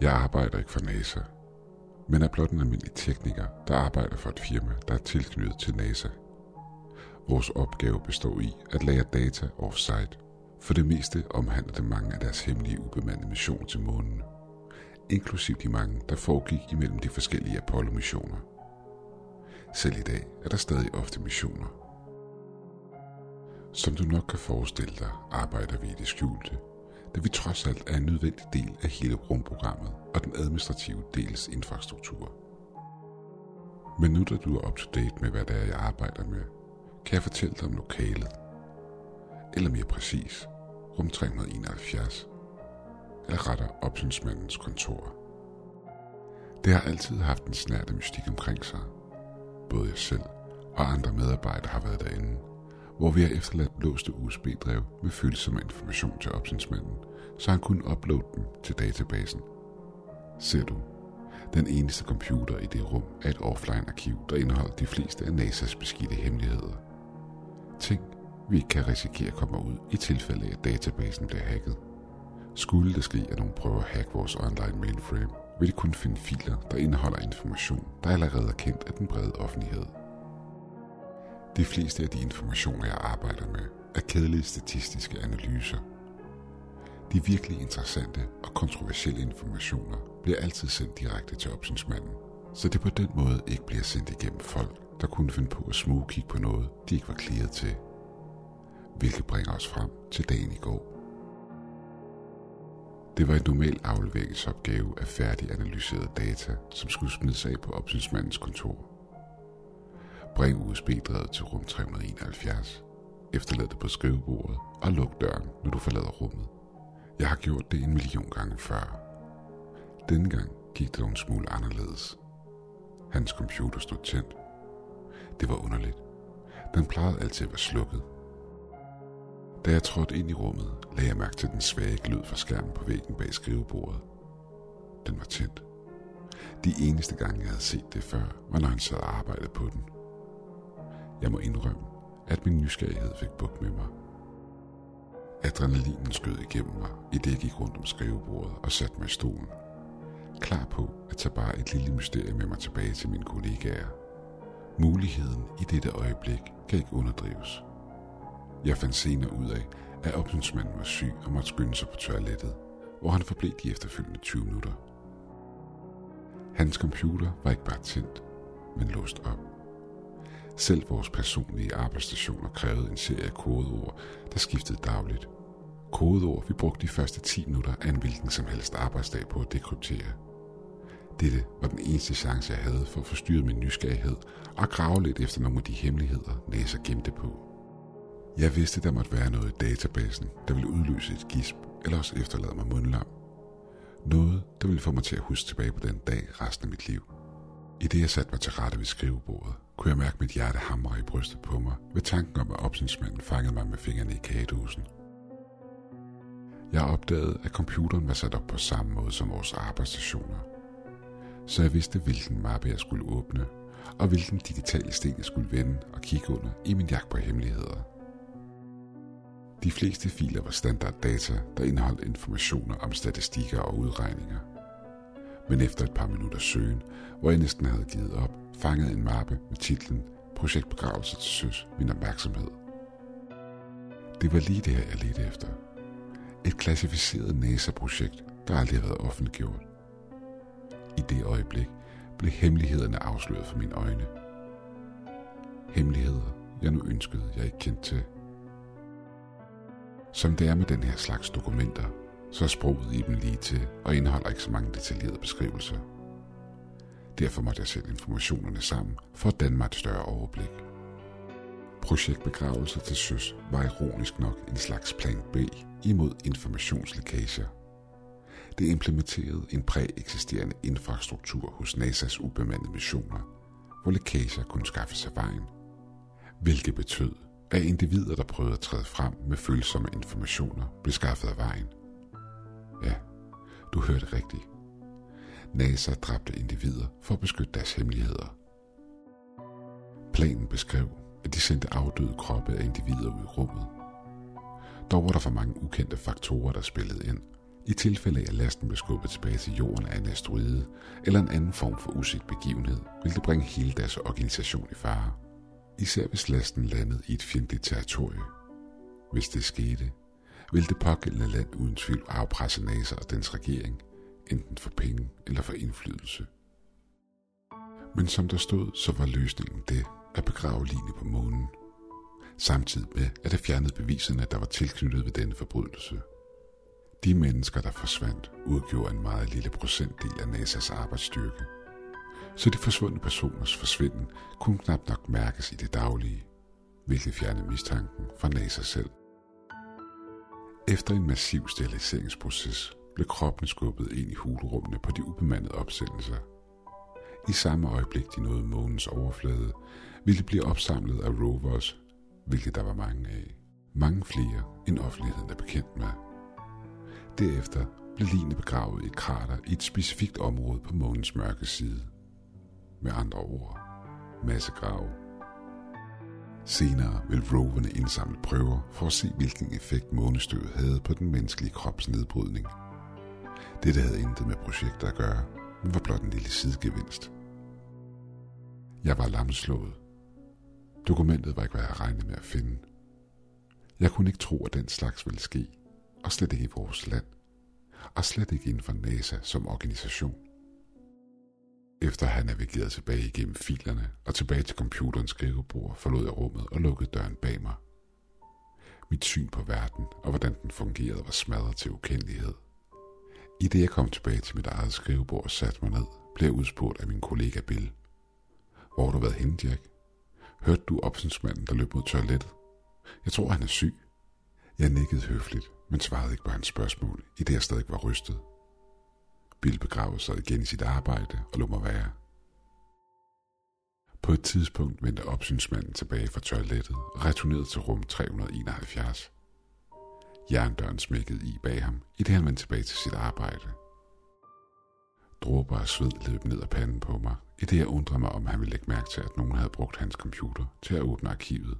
Jeg arbejder ikke for NASA, men er blot en almindelig tekniker, der arbejder for et firma, der er tilknyttet til NASA. Vores opgave består i at lære data off-site. For det meste omhandler det mange af deres hemmelige ubemandede missioner til månen, inklusiv de mange, der foregik imellem de forskellige Apollo-missioner. Selv i dag er der stadig ofte missioner. Som du nok kan forestille dig, arbejder vi i det skjulte, da vi trods alt er en nødvendig del af hele rumprogrammet og den administrative dels infrastruktur. Men nu da du er up to date med, hvad det er, jeg arbejder med, kan jeg fortælle dig om lokalet. Eller mere præcis, rum 371. Eller retter opsynsmandens kontor. Det har altid haft en snært af mystik omkring sig. Både jeg selv og andre medarbejdere har været derinde – hvor vi har efterladt låste USB-drev med følsomme information til opsynsmanden, så han kunne uploade dem til databasen. Ser du, den eneste computer i det rum er et offline-arkiv, der indeholder de fleste af NASA's beskidte hemmeligheder. Ting, vi ikke kan risikere kommer ud i tilfælde af, at databasen bliver hacket. Skulle det ske, at nogen prøver at hacke vores online mainframe, vil de kunne finde filer, der indeholder information, der allerede er kendt af den brede offentlighed. De fleste af de informationer, jeg arbejder med, er kedelige statistiske analyser. De virkelig interessante og kontroversielle informationer bliver altid sendt direkte til opsynsmanden, så det på den måde ikke bliver sendt igennem folk, der kunne finde på at smugkigge på noget, de ikke var klæret til. Hvilket bringer os frem til dagen i går. Det var en normal afleveringsopgave af færdig data, som skulle smides af på opsynsmandens kontor. Bring USB-drevet til rum 371. Efterlad det på skrivebordet og luk døren, når du forlader rummet. Jeg har gjort det en million gange før. Denne gang gik det dog en smule anderledes. Hans computer stod tændt. Det var underligt. Den plejede altid at være slukket. Da jeg trådte ind i rummet, lagde jeg mærke til den svage glød fra skærmen på væggen bag skrivebordet. Den var tændt. De eneste gange, jeg havde set det før, var når han sad og arbejdede på den – jeg må indrømme, at min nysgerrighed fik buk med mig. Adrenalinen skød igennem mig, i det jeg gik rundt om skrivebordet og satte mig i stolen. Klar på at tage bare et lille mysterie med mig tilbage til mine kollegaer. Muligheden i dette øjeblik kan ikke underdrives. Jeg fandt senere ud af, at opsynsmanden var syg og måtte skynde sig på toilettet, hvor han forblev de efterfølgende 20 minutter. Hans computer var ikke bare tændt, men låst op. Selv vores personlige arbejdsstationer krævede en serie kodeord, der skiftede dagligt. Kodeord, vi brugte de første 10 minutter af en hvilken som helst arbejdsdag på at dekryptere. Dette var den eneste chance, jeg havde for at forstyrre min nysgerrighed og grave lidt efter nogle af de hemmeligheder, NASA gemte på. Jeg vidste, der måtte være noget i databasen, der ville udløse et gisp, eller også efterlade mig mundlam. Noget, der ville få mig til at huske tilbage på den dag resten af mit liv. I det jeg satte mig til rette ved skrivebordet, kunne jeg mærke mit hjerte hamre i brystet på mig ved tanken om, at opsynsmanden fangede mig med fingrene i kagedosen. Jeg opdagede, at computeren var sat op på samme måde som vores arbejdsstationer. Så jeg vidste, hvilken mappe jeg skulle åbne, og hvilken digitale sten jeg skulle vende og kigge under i min jagt på hemmeligheder. De fleste filer var standarddata, der indeholdt informationer om statistikker og udregninger. Men efter et par minutter søgen, hvor jeg næsten havde givet op, fangede en mappe med titlen Projekt Begravelse til søs min opmærksomhed. Det var lige det her, jeg ledte efter. Et klassificeret NASA-projekt, der aldrig har været offentliggjort. I det øjeblik blev hemmelighederne afsløret for mine øjne. Hemmeligheder, jeg nu ønskede, jeg ikke kendte til. Som det er med den her slags dokumenter, så er sproget i dem lige til og indeholder ikke så mange detaljerede beskrivelser. Derfor måtte jeg sætte informationerne sammen for at danne mig et større overblik. Projektbegravelser til søs var ironisk nok en slags plan B imod informationslækager. Det implementerede en præeksisterende infrastruktur hos NASA's ubemandede missioner, hvor lækager kunne skaffe sig vejen. Hvilket betød, at individer, der prøvede at træde frem med følsomme informationer, blev skaffet af vejen. Ja, du hørte rigtigt. NASA dræbte individer for at beskytte deres hemmeligheder. Planen beskrev, at de sendte afdøde kroppe af individer ud i rummet. Dog var der for mange ukendte faktorer, der spillede ind, I tilfælde af, at lasten blev skubbet tilbage til jorden af en asteroide eller en anden form for uset begivenhed, ville det bringe hele deres organisation i fare. Især hvis lasten landede i et fjendtligt territorie. Hvis det skete, vil det pågældende land uden tvivl afpresse NASA og dens regering, enten for penge eller for indflydelse. Men som der stod, så var løsningen det at begrave Line på månen, samtidig med at det fjernede beviserne, der var tilknyttet ved denne forbrydelse. De mennesker, der forsvandt, udgjorde en meget lille procentdel af NASA's arbejdsstyrke, så de forsvundne personers forsvinden kunne knap nok mærkes i det daglige, hvilket fjernede mistanken fra NASA selv. Efter en massiv steriliseringsproces blev kroppen skubbet ind i hulrummene på de ubemandede opsendelser. I samme øjeblik de nåede månens overflade, ville de blive opsamlet af rovers, hvilket der var mange af. Mange flere, end offentligheden er bekendt med. Derefter blev ligene begravet i et krater i et specifikt område på månens mørke side. Med andre ord, massegrave. Senere vil roverne indsamle prøver for at se, hvilken effekt månestøvet havde på den menneskelige krops nedbrydning. Dette havde intet med projektet at gøre, men var blot en lille sidegevinst. Jeg var lamslået. Dokumentet var ikke, hvad jeg regnede med at finde. Jeg kunne ikke tro, at den slags ville ske, og slet ikke i vores land, og slet ikke inden for NASA som organisation. Efter at have navigeret tilbage igennem filerne og tilbage til computerens skrivebord, forlod jeg rummet og lukkede døren bag mig. Mit syn på verden og hvordan den fungerede var smadret til ukendelighed. I det jeg kom tilbage til mit eget skrivebord og satte mig ned, blev jeg udspurgt af min kollega Bill. Hvor har du været henne, Jack? Hørte du opsynsmanden, der løb mod toilettet? Jeg tror, han er syg. Jeg nikkede høfligt, men svarede ikke på hans spørgsmål, i det jeg stadig var rystet. Bill begravede sig igen i sit arbejde og lå mig være. På et tidspunkt vendte opsynsmanden tilbage fra toilettet og returnerede til rum 371. Jerndøren smækkede i bag ham, i det han vendte tilbage til sit arbejde. Dråber af sved løb ned ad panden på mig, i det jeg undrede mig, om han ville lægge mærke til, at nogen havde brugt hans computer til at åbne arkivet.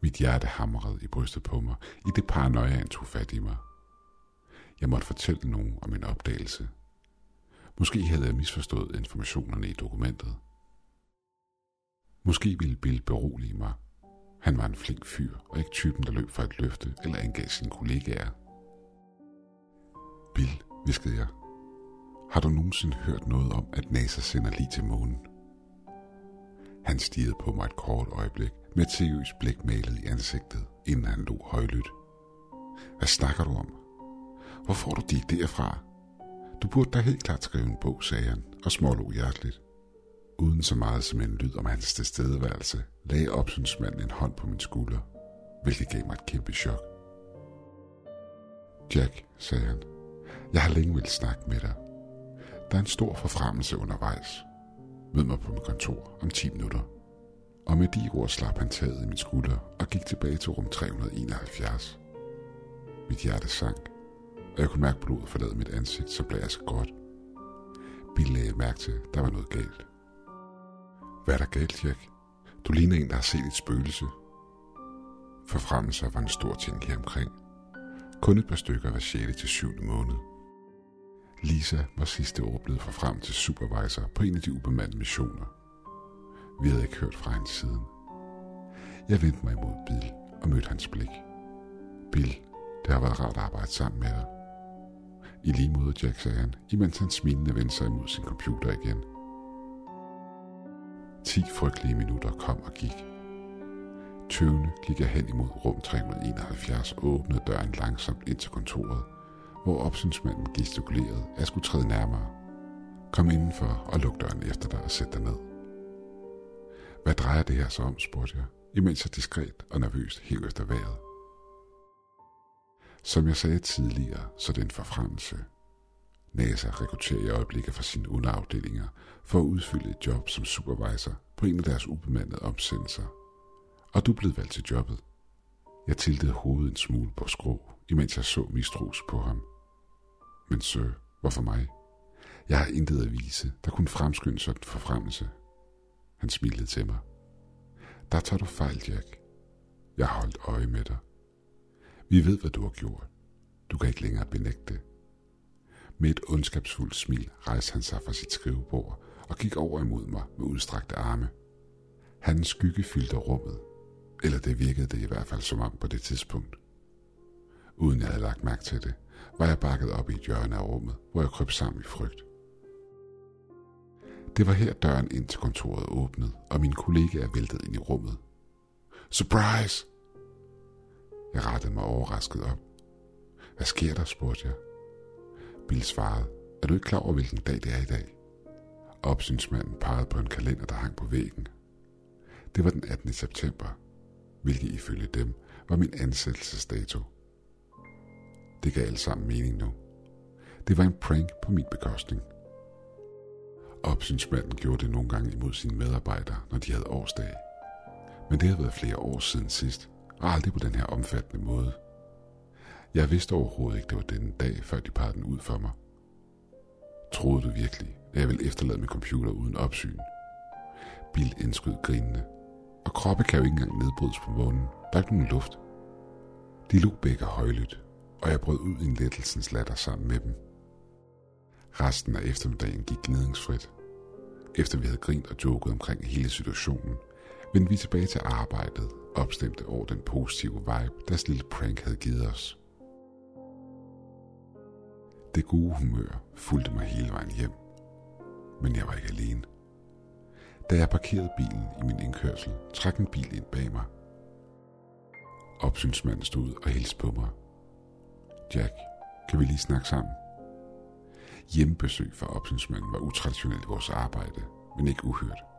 Mit hjerte hamrede i brystet på mig, i det paranoia tog fat i mig. Jeg måtte fortælle nogen om min opdagelse. Måske havde jeg misforstået informationerne i dokumentet. Måske ville Bill berolige mig. Han var en flink fyr, og ikke typen, der løb for et løfte eller angav sine kollegaer. Bill, viskede jeg. Har du nogensinde hørt noget om, at NASA sender lige til månen? Han stirrede på mig et kort øjeblik med et seriøst blik malet i ansigtet, inden han lå højlydt. Hvad snakker du om? Hvor får du de idéer fra? Du burde da helt klart skrive en bog, sagde han, og smålog hjerteligt. Uden så meget som en lyd om hans tilstedeværelse, lagde opsynsmanden en hånd på min skulder, hvilket gav mig et kæmpe chok. Jack, sagde han, jeg har længe vil snakke med dig. Der er en stor forfremmelse undervejs. Mød mig på mit kontor om 10 minutter. Og med de ord slap han taget i min skulder og gik tilbage til rum 371. Mit hjerte sank, og jeg kunne mærke blodet forlade mit ansigt, så blev jeg så godt. Bill lagde mærke til, at der var noget galt. Hvad er der galt, Jack? Du ligner en, der har set et spøgelse. Forfremmelser var en stor ting her omkring. Kun et par stykker var 6. til 7. måned. Lisa var sidste år blevet forfrem til supervisor på en af de ubemandede missioner. Vi havde ikke hørt fra hende siden. Jeg vendte mig imod Bill og mødte hans blik. Bill, det har været rart at arbejde sammen med dig. I lige måde, Jack, sagde han, imens han smilende vendte sig imod sin computer igen. 10 frygtelige minutter kom og gik. Tøvende gik jeg hen imod rum 371 og åbnede døren langsomt ind til kontoret, hvor opsynsmanden gestikulerede, at jeg skulle træde nærmere. Kom indenfor og luk døren efter dig og sæt dig ned. Hvad drejer det her så om, spurgte jeg, imens jeg diskret og nervøst hæv efter vejret. Som jeg sagde tidligere, så den forfremmelse. NASA rekrutterer i øjeblikket fra sine underafdelinger for at udfylde et job som supervisor på en af deres ubemandede opsendelser. Og du er blevet valgt til jobbet. Jeg tiltede hovedet en smule på skrå, imens jeg så mistros på ham. Men sir, hvorfor mig? Jeg har intet at vise, der kunne fremskynde sådan en forfremmelse. Han smilede til mig. Der tager du fejl, Jack. Jeg har holdt øje med dig. Vi ved, hvad du har gjort. Du kan ikke længere benægte det. Med et ondskabsfuldt smil rejste han sig fra sit skrivebord og gik over imod mig med udstrakte arme. Hans skygge fyldte rummet, eller det virkede det i hvert fald som om på det tidspunkt. Uden jeg havde lagt mærke til det, var jeg bakket op i et hjørne af rummet, hvor jeg kryb sammen i frygt. Det var her døren ind til kontoret åbnede, og min kollega er væltet ind i rummet. Surprise! Jeg rettede mig overrasket op. Hvad sker der, spurgte jeg. Bill svarede, er du ikke klar over, hvilken dag det er i dag? Opsynsmanden pegede på en kalender, der hang på væggen. Det var den 18. september, hvilket ifølge dem var min ansættelsesdato. Det gav alt sammen mening nu. Det var en prank på min bekostning. Opsynsmanden gjorde det nogle gange imod sine medarbejdere, når de havde årsdag. Men det havde været flere år siden sidst, og aldrig på den her omfattende måde. Jeg vidste overhovedet ikke, det var denne dag, før de parrede den ud for mig. Troede du virkelig, at jeg ville efterlade min computer uden opsyn? Bill indskød grinende. Og kroppe kan jo ikke engang nedbrydes på månen. Der er ikke nogen luft. De lå begge højlydt, og jeg brød ud i en lettelsens latter sammen med dem. Resten af eftermiddagen gik gnidningsfrit. Efter vi havde grint og joket omkring hele situationen, vendte vi tilbage til arbejdet, opstemt over den positive vibe, deres lille prank havde givet os. Det gode humør fulgte mig hele vejen hjem, men jeg var ikke alene. Da jeg parkerede bilen i min indkørsel, trak en bil ind bag mig. Opsynsmanden stod og hilste på mig. Jack, kan vi lige snakke sammen? Hjemmebesøg for opsynsmanden var utraditionelt vores arbejde, men ikke uhørt.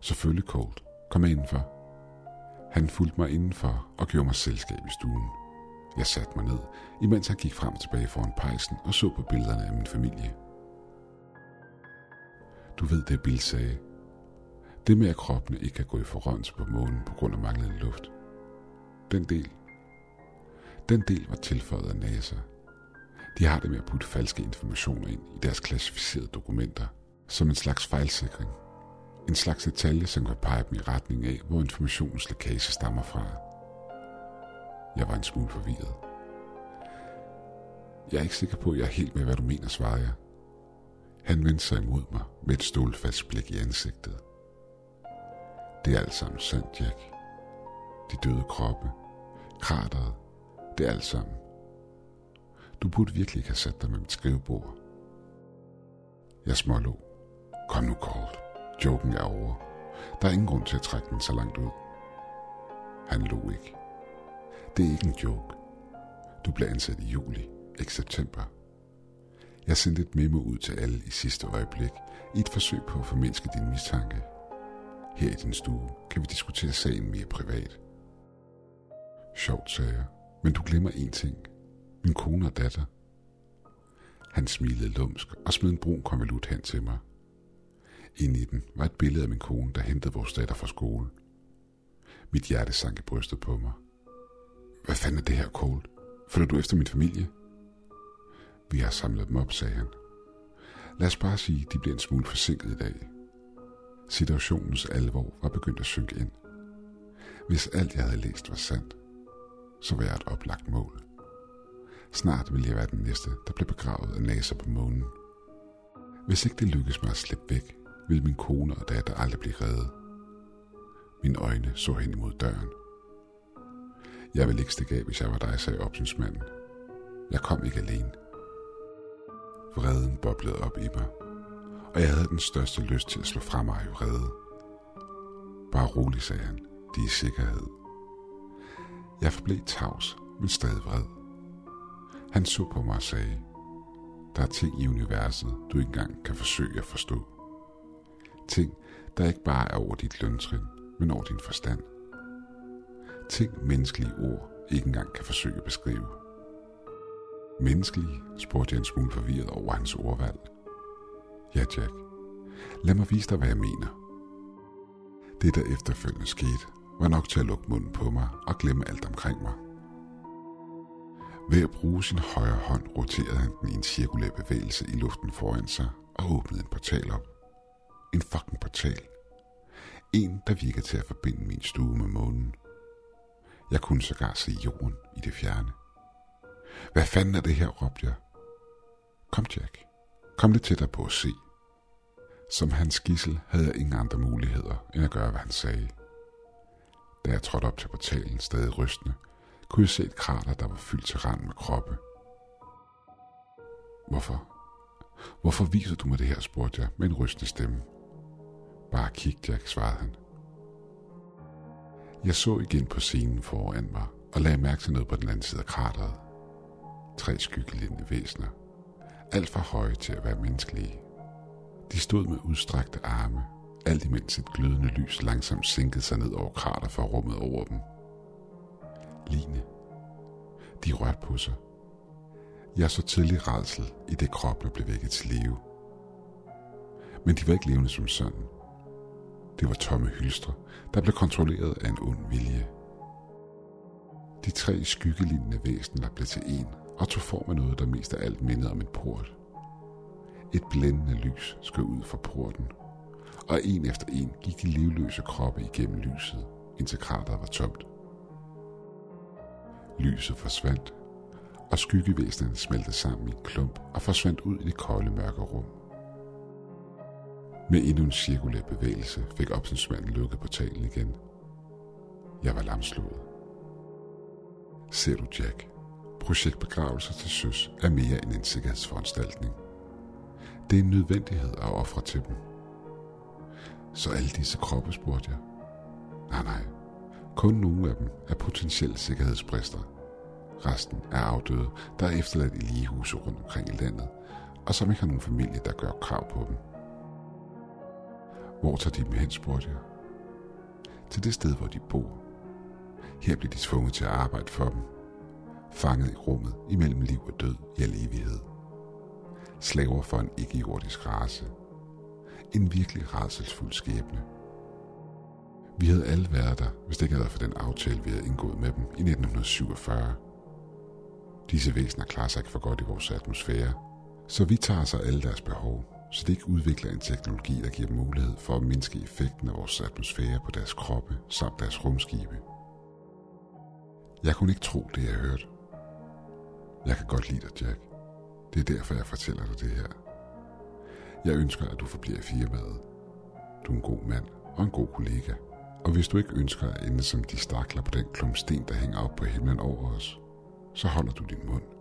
Selvfølgelig koldt. Kom med indenfor. Han fulgte mig indenfor og gjorde mig selskab i stuen. Jeg satte mig ned, imens han gik frem og tilbage foran pejsen og så på billederne af min familie. Du ved det, Bill sagde. Det med, at kroppene ikke kan gå i forrørelse på månen på grund af manglende luft. Den del. Den del var tilføjet af NASA. De har det med at putte falske informationer ind i deres klassificerede dokumenter, som en slags fejlsikring. En slags detalje, som kan pege dem i retning af, hvor informationens lækage stammer fra. Jeg var en smule forvirret. Jeg er ikke sikker på, at jeg er helt med, hvad du mener, svarede jeg. Han vendte sig imod mig med et stålfast blik i ansigtet. Det er alt sammen sandt, Jack. De døde kroppe, krateret, det er alt sammen. Du burde virkelig ikke have sat dig med mit skrivebord. Jeg smålå. Kom nu, Colt. Joken er over. Der er ingen grund til at trække den så langt ud. Han lå ikke. Det er ikke en joke. Du blev ansat i juli, ikke september. Jeg sendte et memo ud til alle i sidste øjeblik, i et forsøg på at formindske din mistanke. Her i din stue kan vi diskutere sagen mere privat. Sjovt, sagde jeg, men du glemmer én ting. Min kone og datter. Han smilede lumsk og smed en brun konvolut hen til mig. Inde i den var et billede af min kone, der hentede vores datter fra skole. Mit hjerte sank i brystet på mig. Hvad fanden er det her, Cole? Følger du efter min familie? Vi har samlet dem op, sagde han. Lad os bare sige, de bliver en smule forsinket i dag. Situationens alvor var begyndt at synke ind. Hvis alt jeg havde læst var sandt, så var jeg et oplagt mål. Snart ville jeg være den næste, der blev begravet af NASA på månen. Hvis ikke det lykkedes mig at slippe væk, ville min kone og datter aldrig blive reddet. Mine øjne så hen imod døren. Jeg ville ikke stikke af, hvis jeg var dig, sagde opsynsmanden. Jeg kom ikke alene. Vreden boblede op i mig, og jeg havde den største lyst til at slå fra mig i vrede. Bare rolig, sagde han. De er i sikkerhed. Jeg forblev tavs, men stadig vred. Han så på mig og sagde, der er ting i universet, du ikke engang kan forsøge at forstå. Ting, der ikke bare er over dit løntrin, men over din forstand. Ting menneskelige ord ikke engang kan forsøge at beskrive. Menneskelige, spurgte jeg en smule forvirret over hans ordvalg. Ja, Jack. Lad mig vise dig, hvad jeg mener. Det, der efterfølgende skete, var nok til at lukke munden på mig og glemme alt omkring mig. Ved at bruge sin højre hånd roterede han den i en cirkulær bevægelse i luften foran sig og åbnede en portal op. En fucking portal. En, der virker til at forbinde min stue med månen. Jeg kunne sågar se jorden i det fjerne. Hvad fanden er det her, råbte jeg. Kom, Jack. Kom lidt tættere på at se. Som hans gissel havde jeg ingen andre muligheder, end at gøre, hvad han sagde. Da jeg trådte op til portalen, stadig rystende, kunne jeg se et krater, der var fyldt til rand med kroppe. Hvorfor? Hvorfor viser du mig det her, spurgte jeg med en rystende stemme. Bare kig, Jack, svarede han. Jeg så igen på scenen foran mig og lagde mærke til noget på den anden side af krateret. Tre skyggelignende væsener. Alt for høje til at være menneskelige. De stod med udstrakte arme, alt imens et glødende lys langsomt sænkede sig ned over krater for rummet over dem. Line. De rørte på sig. Jeg så tidlig redsel i det krop, der blev vækket til live. Men de var ikke levende som sådan. Det var tomme hylstre, der blev kontrolleret af en ond vilje. De tre skyggelignende væsener blev til en og tog form af noget, der mest af alt mindede om en port. Et blændende lys skød ud fra porten, og en efter en gik de livløse kroppe igennem lyset, indtil krateret var tomt. Lyset forsvandt, og skyggevæsenerne smeltede sammen i en klump og forsvandt ud i det kolde mørke rum. Med endnu en cirkulær bevægelse fik opsynsmanden lukket portalen igen. Jeg var lamslået. Ser du, Jack? Projekt Begravelse til søs er mere end en sikkerhedsforanstaltning. Det er en nødvendighed at ofre til dem. Så alle disse kroppe, spurgte jeg. Nej, nej. Kun nogle af dem er potentielle sikkerhedsbrister. Resten er afdøde, der er efterladt i ligehuse rundt omkring i landet, og som ikke har nogen familie, der gør krav på dem. Hvor tager de dem hen, spurgte jeg. Til det sted, hvor de bor. Her bliver de tvunget til at arbejde for dem. Fanget i rummet imellem liv og død i al evighed. Slaver for en ikke-jordisk race. En virkelig rædselsfuld skæbne. Vi havde alle været der, hvis det ikke havde været for den aftale, vi havde indgået med dem i 1947. Disse væsener klarer sig ikke for godt i vores atmosfære, så vi tager sig alle deres behov, Slik udvikler en teknologi, der giver mulighed for at mindske effekten af vores atmosfære på deres kroppe samt deres rumskibe. Jeg kunne ikke tro det, jeg hørte. Jeg kan godt lide dig, Jack. Det er derfor, jeg fortæller dig det her. Jeg ønsker, at du forbliver i firmaet. Du er en god mand og en god kollega. Og hvis du ikke ønsker at ende som de stakler på den klump sten, der hænger op på himlen over os, så holder du din mund.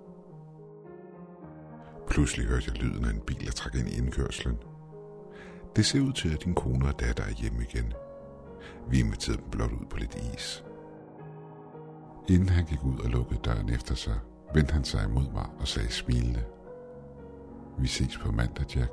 Pludselig hørte jeg lyden af en bil, der trak ind i indkørslen. Det ser ud til, at din kone og datter er hjemme igen. Vi inviterede dem blot ud på lidt is. Inden han gik ud og lukkede døren efter sig, vendte han sig imod mig og sagde smilende. Vi ses på mandag, Jack.